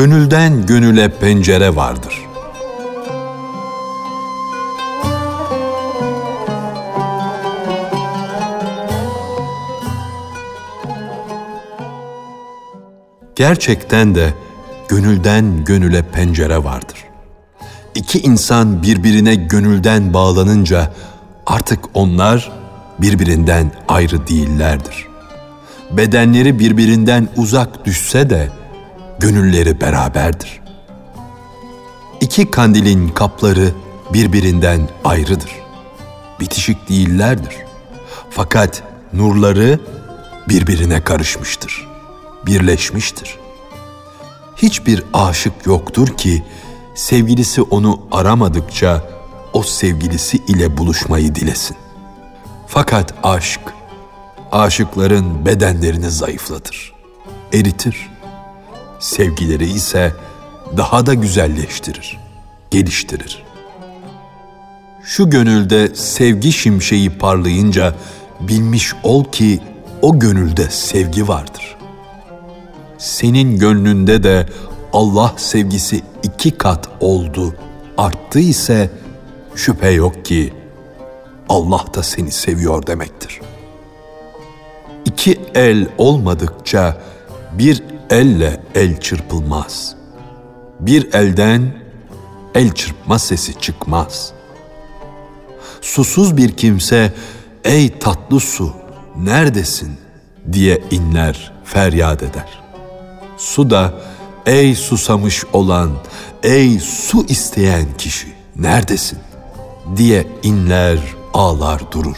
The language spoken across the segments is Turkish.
Gönülden gönüle pencere vardır. Gerçekten de gönülden gönüle pencere vardır. İki insan birbirine gönülden bağlanınca artık onlar birbirinden ayrı değillerdir. Bedenleri birbirinden uzak düşse de gönülleri beraberdir. İki kandilin kapları birbirinden ayrıdır. Bitişik değillerdir. Fakat nurları birbirine karışmıştır, birleşmiştir. Hiçbir aşık yoktur ki sevgilisi onu aramadıkça o sevgilisi ile buluşmayı dilesin. Fakat aşk, aşıkların bedenlerini zayıflatır, eritir. Sevgileri ise daha da güzelleştirir, geliştirir. Şu gönülde sevgi şimşeği parlayınca bilmiş ol ki o gönülde sevgi vardır. Senin gönlünde de Allah sevgisi iki kat oldu, arttı ise şüphe yok ki Allah da seni seviyor demektir. İki el olmadıkça bir elle el çırpılmaz. Bir elden el çırpma sesi çıkmaz. Susuz bir kimse ey tatlı su neredesin diye inler feryat eder. Su da ey susamış olan, ey su isteyen kişi neredesin diye inler ağlar durur.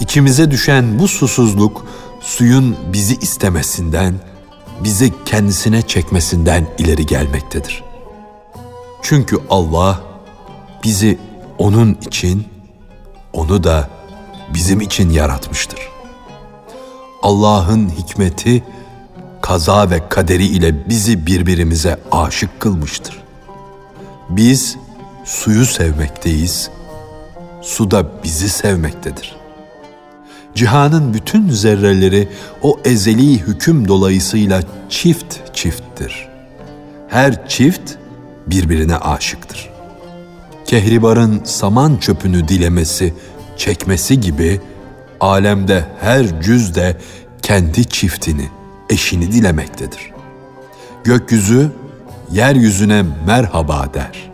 İçimize düşen bu susuzluk suyun bizi istemesinden, bizi kendisine çekmesinden ileri gelmektedir. Çünkü Allah bizi onun için, onu da bizim için yaratmıştır. Allah'ın hikmeti kaza ve kaderi ile bizi birbirimize aşık kılmıştır. Biz suyu sevmekteyiz, su da bizi sevmektedir. Cihanın bütün zerreleri o ezeli hüküm dolayısıyla çift çifttir. Her çift birbirine aşıktır. Kehribarın saman çöpünü dilemesi, çekmesi gibi alemde her cüz de kendi çiftini, eşini dilemektedir. Gökyüzü yeryüzüne merhaba der.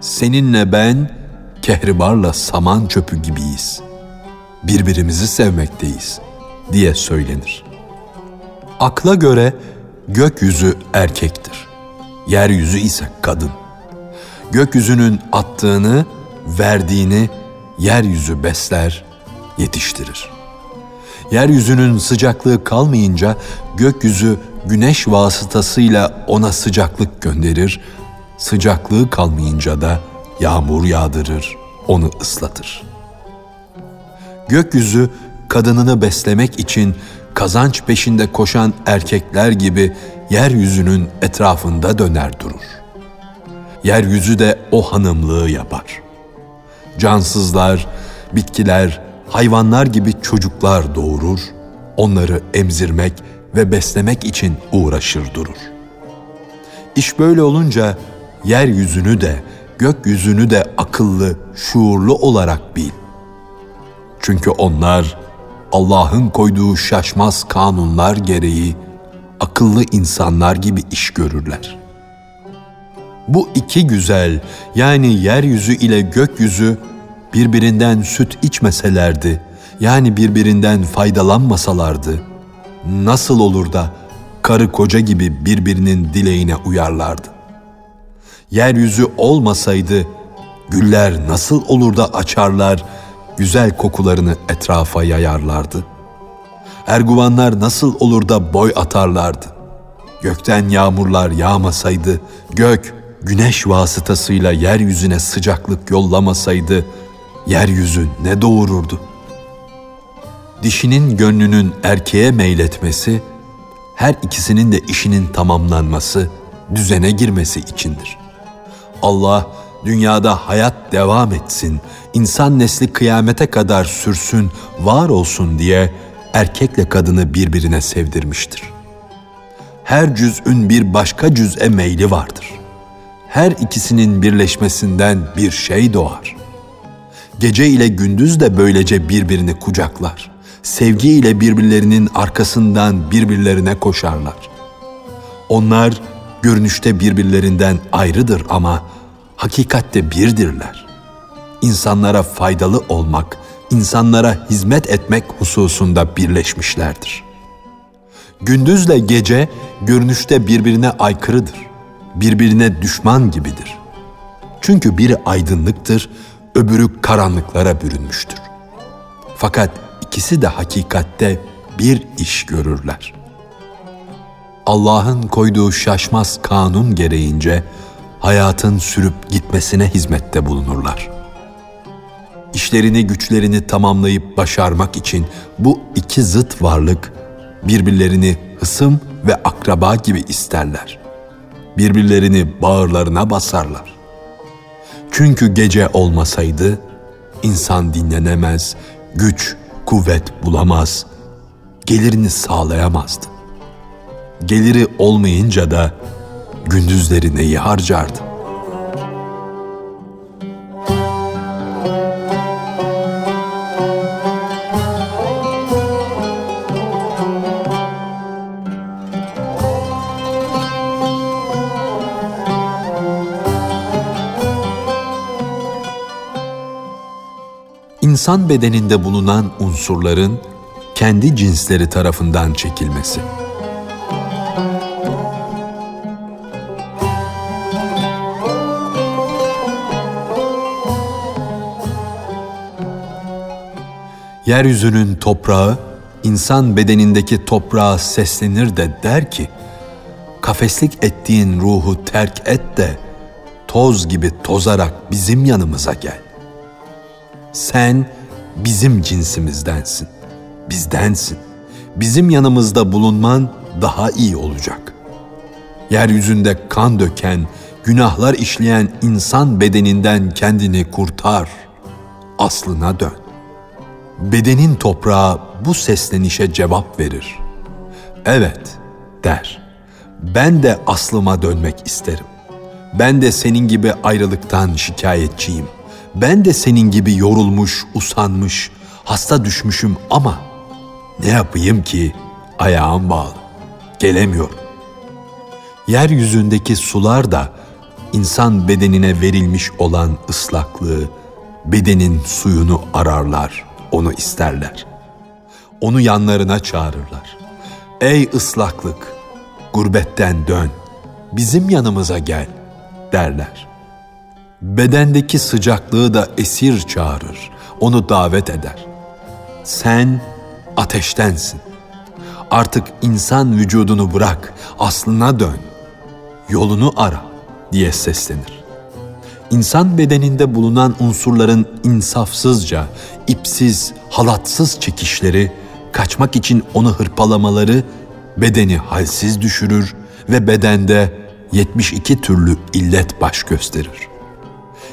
Seninle ben kehribarla saman çöpü gibiyiz. Birbirimizi sevmekteyiz diye söylenir. Akla göre gökyüzü erkektir. Yeryüzü ise kadın. Gökyüzünün attığını, verdiğini yeryüzü besler, yetiştirir. Yeryüzünün sıcaklığı kalmayınca gökyüzü güneş vasıtasıyla ona sıcaklık gönderir, sıcaklığı kalmayınca da yağmur yağdırır, onu ıslatır. Gökyüzü kadınını beslemek için kazanç peşinde koşan erkekler gibi yeryüzünün etrafında döner durur. Yeryüzü de o hanımlığı yapar. Cansızlar, bitkiler, hayvanlar gibi çocuklar doğurur, onları emzirmek ve beslemek için uğraşır durur. İş böyle olunca yeryüzünü de gökyüzünü de akıllı, şuurlu olarak bil. Çünkü onlar Allah'ın koyduğu şaşmaz kanunlar gereği akıllı insanlar gibi iş görürler. Bu iki güzel yani yeryüzü ile gökyüzü birbirinden süt içmeselerdi, yani birbirinden faydalanmasalardı, nasıl olur da karı koca gibi birbirinin dileğine uyarlardı? Yeryüzü olmasaydı güller nasıl olur da açarlar, güzel kokularını etrafa yayarlardı? Erguvanlar nasıl olur da boy atarlardı? Gökten yağmurlar yağmasaydı, gök güneş vasıtasıyla yeryüzüne sıcaklık yollamasaydı, yeryüzü ne doğururdu? Dişinin gönlünün erkeğe meyletmesi, her ikisinin de işinin tamamlanması, düzene girmesi içindir. Allah dünyada hayat devam etsin, insan nesli kıyamete kadar sürsün, var olsun diye erkekle kadını birbirine sevdirmiştir. her cüz'ün bir başka cüz'e meyli vardır. Her ikisinin birleşmesinden bir şey doğar. Gece ile gündüz de böylece birbirini kucaklar. Sevgi ile birbirlerinin arkasından birbirlerine koşarlar. Onlar görünüşte birbirlerinden ayrıdır ama hakikatte birdirler. İnsanlara faydalı olmak, insanlara hizmet etmek hususunda birleşmişlerdir. Gündüzle gece görünüşte birbirine aykırıdır. Birbirine düşman gibidir. Çünkü biri aydınlıktır, öbürü karanlıklara bürünmüştür. Fakat ikisi de hakikatte bir iş görürler. Allah'ın koyduğu şaşmaz kanun gereğince hayatın sürüp gitmesine hizmette bulunurlar. İşlerini güçlerini tamamlayıp başarmak için bu iki zıt varlık birbirlerini hısım ve akraba gibi isterler. Birbirlerini bağırlarına basarlar. Çünkü gece olmasaydı insan dinlenemez, güç, kuvvet bulamaz, gelirini sağlayamazdı. Geliri olmayınca da gündüzleri neyi harcardı? İnsan bedeninde bulunan unsurların kendi cinsleri tarafından çekilmesi. Yeryüzünün toprağı insan bedenindeki toprağa seslenir de der ki, kafeslik ettiğin ruhu terk et de toz gibi tozarak bizim yanımıza gel. Sen bizim cinsimizdensin, bizdensin. Bizim yanımızda bulunman daha iyi olacak. Yeryüzünde kan döken, günahlar işleyen insan bedeninden kendini kurtar, aslına dön. Bedenin toprağı bu seslenişe cevap verir. Evet, der. Ben de aslıma dönmek isterim. Ben de senin gibi ayrılıktan şikayetçiyim. Ben de senin gibi yorulmuş, usanmış, hasta düşmüşüm ama ne yapayım ki ayağım bağlı. Gelemiyorum. Yeryüzündeki sular da insan bedenine verilmiş olan ıslaklığı, bedenin suyunu ararlar, onu isterler. Onu yanlarına çağırırlar. Ey ıslaklık, gurbetten dön, bizim yanımıza gel derler. Bedendeki sıcaklığı da esir çağırır, onu davet eder. Sen ateştensin. Artık insan vücudunu bırak, aslına dön. Yolunu ara diye seslenir. İnsan bedeninde bulunan unsurların insafsızca, ipsiz, halatsız çekişleri, kaçmak için onu hırpalamaları bedeni halsiz düşürür ve bedende 72 türlü illet baş gösterir.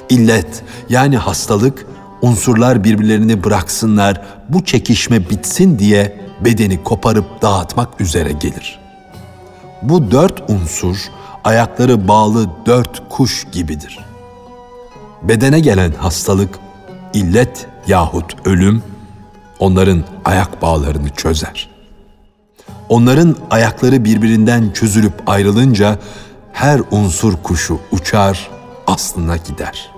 İllet yani hastalık unsurlar birbirlerini bıraksınlar, bu çekişme bitsin diye bedeni koparıp dağıtmak üzere gelir. Bu dört unsur ayakları bağlı dört kuş gibidir. Bedene gelen hastalık, illet yahut ölüm onların ayak bağlarını çözer. Onların ayakları birbirinden çözülüp ayrılınca her unsur kuşu uçar, aslına gider.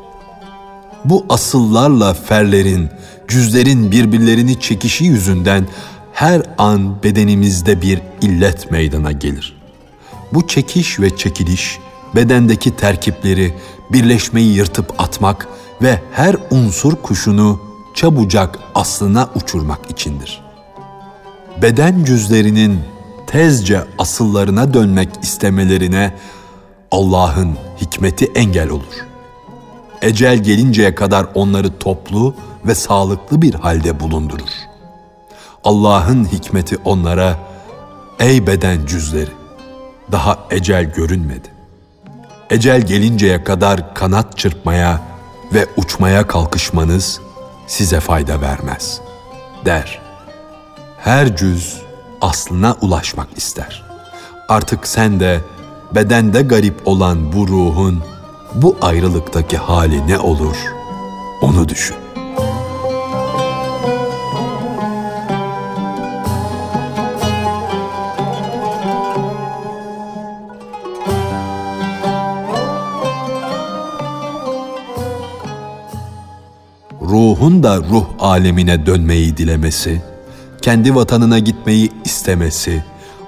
Bu asıllarla ferlerin, cüzlerin birbirlerini çekişi yüzünden her an bedenimizde bir illet meydana gelir. Bu çekiş ve çekiliş bedendeki terkipleri, birleşmeyi yırtıp atmak ve her unsur kuşunu çabucak aslına uçurmak içindir. Beden cüzlerinin tezce asıllarına dönmek istemelerine Allah'ın hikmeti engel olur. Ecel gelinceye kadar onları toplu ve sağlıklı bir halde bulundurur. Allah'ın hikmeti onlara, ey beden cüzleri, daha ecel görünmedi. Ecel gelinceye kadar kanat çırpmaya ve uçmaya kalkışmanız size fayda vermez, der. Her cüz aslına ulaşmak ister. Artık sen de bedende garip olan bu ruhun bu ayrılıktaki hali ne olur onu düşün. Ruhun da ruh alemine dönmeyi dilemesi, kendi vatanına gitmeyi istemesi,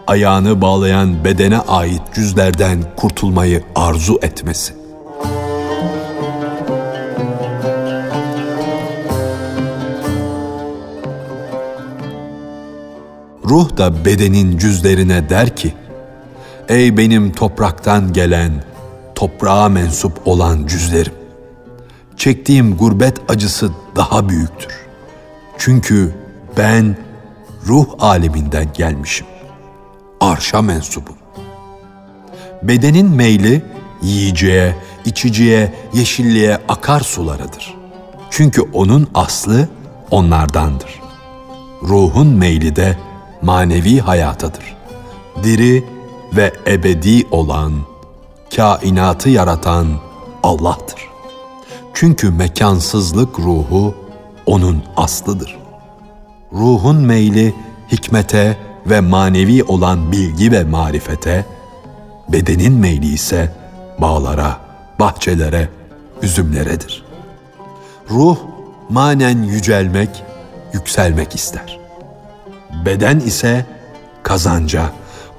ayağını bağlayan bedene ait cüzlerden kurtulmayı arzu etmesi. Ruh da bedenin cüzlerine der ki, Ey benim topraktan gelen, toprağa mensup olan cüzlerim! Çektiğim gurbet acısı daha büyüktür. Çünkü ben ruh aleminden gelmişim. Arşa mensubum. Bedenin meyli yiyeceğe, içeceğe, yeşilliğe akar sularıdır. Çünkü onun aslı onlardandır. Ruhun meyli de manevi hayatadır. Diri ve ebedi olan, kainatı yaratan Allah'tır. Çünkü mekansızlık ruhu onun aslıdır. Ruhun meyli hikmete ve manevi olan bilgi ve marifete, bedenin meyli ise bağlara, bahçelere, üzümleredir. Ruh manen yücelmek, yükselmek ister. Beden ise kazanca,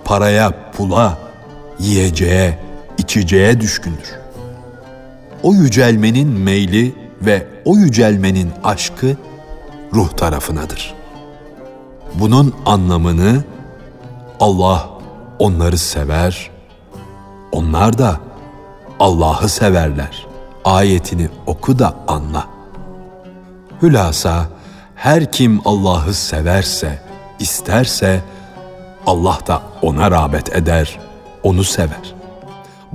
paraya, pula, yiyeceğe, içeceğe düşkündür o yücelmenin meyli ve o yücelmenin aşkı ruh tarafınadır. Bunun anlamını Allah onları sever, onlar da Allah'ı severler. Ayetini oku da anla. Hülasa her kim Allah'ı severse, isterse Allah da ona rağbet eder, onu sever.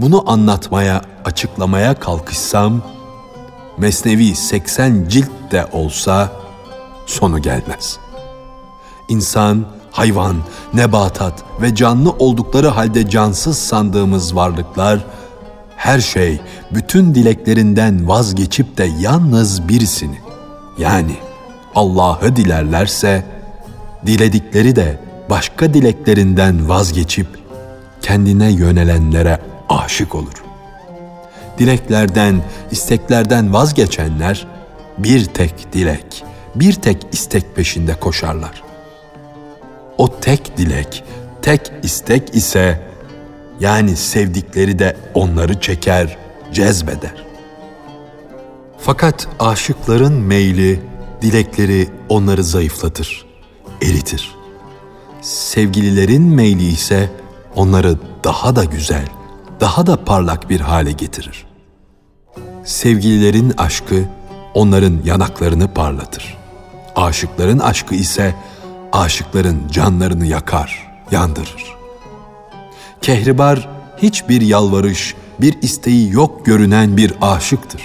Bunu anlatmaya açıklamaya kalkışsam, Mesnevi 80 cilt de olsa sonu gelmez. İnsan, hayvan, nebatat ve canlı oldukları halde cansız sandığımız varlıklar, her şey bütün dileklerinden vazgeçip de yalnız birisini, yani Allah'ı dilerlerse, diledikleri de başka dileklerinden vazgeçip kendine yönelenlere aşık olur dileklerden, isteklerden vazgeçenler bir tek dilek, bir tek istek peşinde koşarlar. O tek dilek, tek istek ise yani sevdikleri de onları çeker, cezbeder. Fakat aşıkların meyli, dilekleri onları zayıflatır, eritir. Sevgililerin meyli ise onları daha da güzel, daha da parlak bir hale getirir. Sevgililerin aşkı onların yanaklarını parlatır. Aşıkların aşkı ise aşıkların canlarını yakar, yandırır. Kehribar hiçbir yalvarış, bir isteği yok görünen bir aşıktır.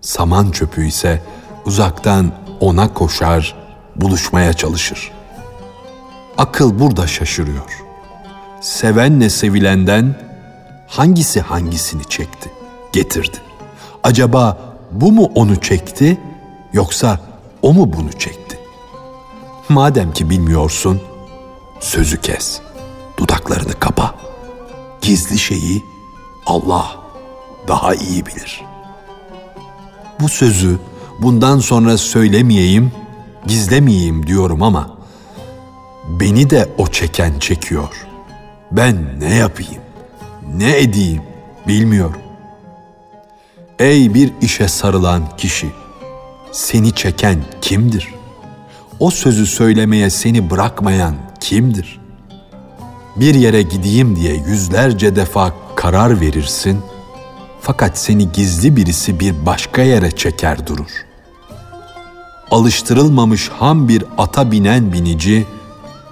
Saman çöpü ise uzaktan ona koşar, buluşmaya çalışır. Akıl burada şaşırıyor. Sevenle sevilenden hangisi hangisini çekti? getirdi. Acaba bu mu onu çekti yoksa o mu bunu çekti? Madem ki bilmiyorsun, sözü kes. Dudaklarını kapa. Gizli şeyi Allah daha iyi bilir. Bu sözü bundan sonra söylemeyeyim, gizlemeyeyim diyorum ama beni de o çeken çekiyor. Ben ne yapayım? Ne edeyim bilmiyorum. Ey bir işe sarılan kişi, seni çeken kimdir? O sözü söylemeye seni bırakmayan kimdir? Bir yere gideyim diye yüzlerce defa karar verirsin, fakat seni gizli birisi bir başka yere çeker durur. Alıştırılmamış ham bir ata binen binici,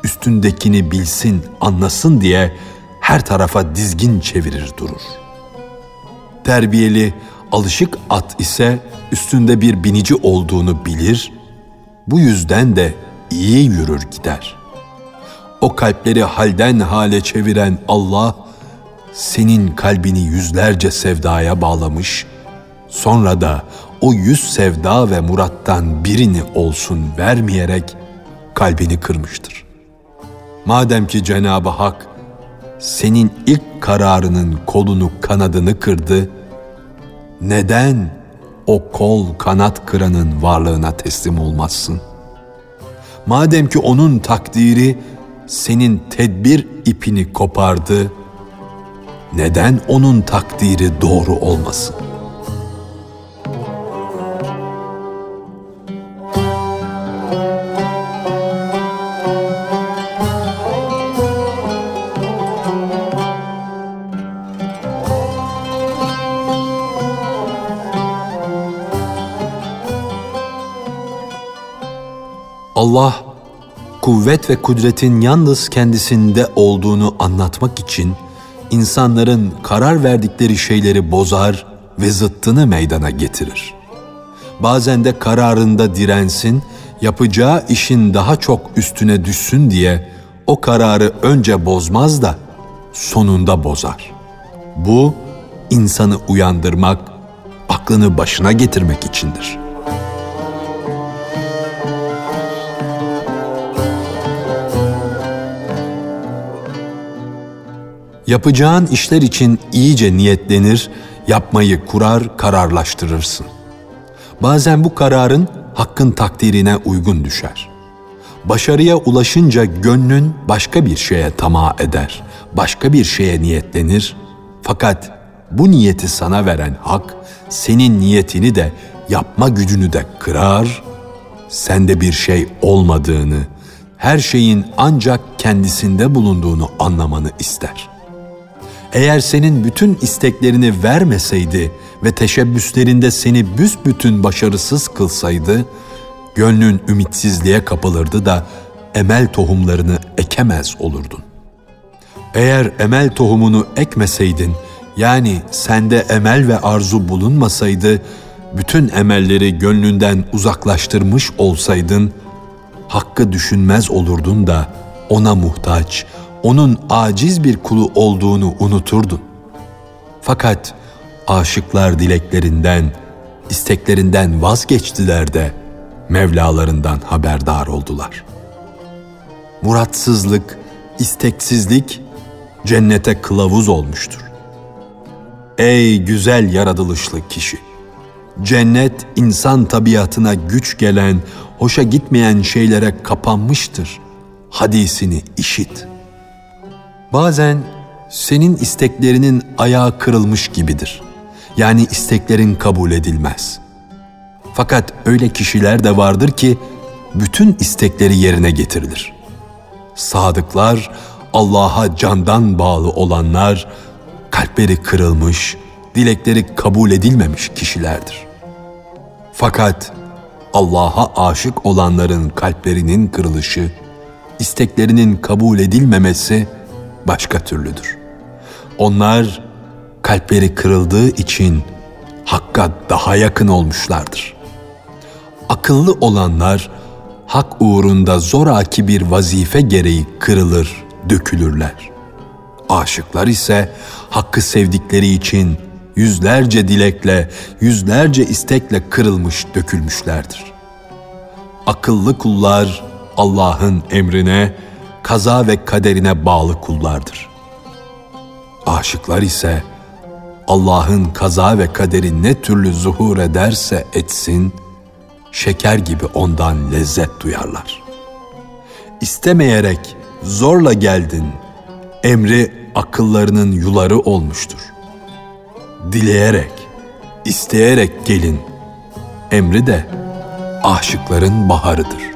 üstündekini bilsin, anlasın diye her tarafa dizgin çevirir durur. Terbiyeli, alışık at ise üstünde bir binici olduğunu bilir, bu yüzden de iyi yürür gider. o kalpleri halden hale çeviren Allah, senin kalbini yüzlerce sevdaya bağlamış, sonra da o yüz sevda ve murattan birini olsun vermeyerek kalbini kırmıştır. Madem ki Cenab-ı Hak senin ilk kararının kolunu kanadını kırdı, neden o kol kanat kıranın varlığına teslim olmazsın? Madem ki onun takdiri senin tedbir ipini kopardı, neden onun takdiri doğru olmasın? Allah kuvvet ve kudretin yalnız kendisinde olduğunu anlatmak için insanların karar verdikleri şeyleri bozar ve zıttını meydana getirir. Bazen de kararında dirensin, yapacağı işin daha çok üstüne düşsün diye o kararı önce bozmaz da sonunda bozar. Bu insanı uyandırmak, aklını başına getirmek içindir.'' Yapacağın işler için iyice niyetlenir, yapmayı kurar, kararlaştırırsın. Bazen bu kararın hakkın takdirine uygun düşer. Başarıya ulaşınca gönlün başka bir şeye tamah eder, başka bir şeye niyetlenir. Fakat bu niyeti sana veren hak, senin niyetini de yapma gücünü de kırar, sende bir şey olmadığını, her şeyin ancak kendisinde bulunduğunu anlamanı ister.'' Eğer senin bütün isteklerini vermeseydi ve teşebbüslerinde seni büsbütün başarısız kılsaydı, gönlün ümitsizliğe kapılırdı da emel tohumlarını ekemez olurdun. Eğer emel tohumunu ekmeseydin, yani sende emel ve arzu bulunmasaydı, bütün emelleri gönlünden uzaklaştırmış olsaydın, hakkı düşünmez olurdun da ona muhtaç, onun aciz bir kulu olduğunu unuturdun. Fakat aşıklar dileklerinden, isteklerinden vazgeçtiler de Mevlalarından haberdar oldular. Muratsızlık, isteksizlik cennete kılavuz olmuştur. Ey güzel yaratılışlı kişi! Cennet insan tabiatına güç gelen, hoşa gitmeyen şeylere kapanmıştır. Hadisini işit.'' Bazen senin isteklerinin ayağı kırılmış gibidir. Yani isteklerin kabul edilmez. Fakat öyle kişiler de vardır ki bütün istekleri yerine getirilir. Sadıklar, Allah'a candan bağlı olanlar, kalpleri kırılmış, dilekleri kabul edilmemiş kişilerdir. Fakat Allah'a aşık olanların kalplerinin kırılışı, isteklerinin kabul edilmemesi başka türlüdür. Onlar kalpleri kırıldığı için Hakk'a daha yakın olmuşlardır. Akıllı olanlar hak uğrunda zoraki bir vazife gereği kırılır, dökülürler. Aşıklar ise hakkı sevdikleri için yüzlerce dilekle, yüzlerce istekle kırılmış, dökülmüşlerdir. Akıllı kullar Allah'ın emrine, kaza ve kaderine bağlı kullardır. Aşıklar ise Allah'ın kaza ve kaderi ne türlü zuhur ederse etsin, şeker gibi ondan lezzet duyarlar. İstemeyerek zorla geldin, emri akıllarının yuları olmuştur. Dileyerek, isteyerek gelin, emri de aşıkların baharıdır.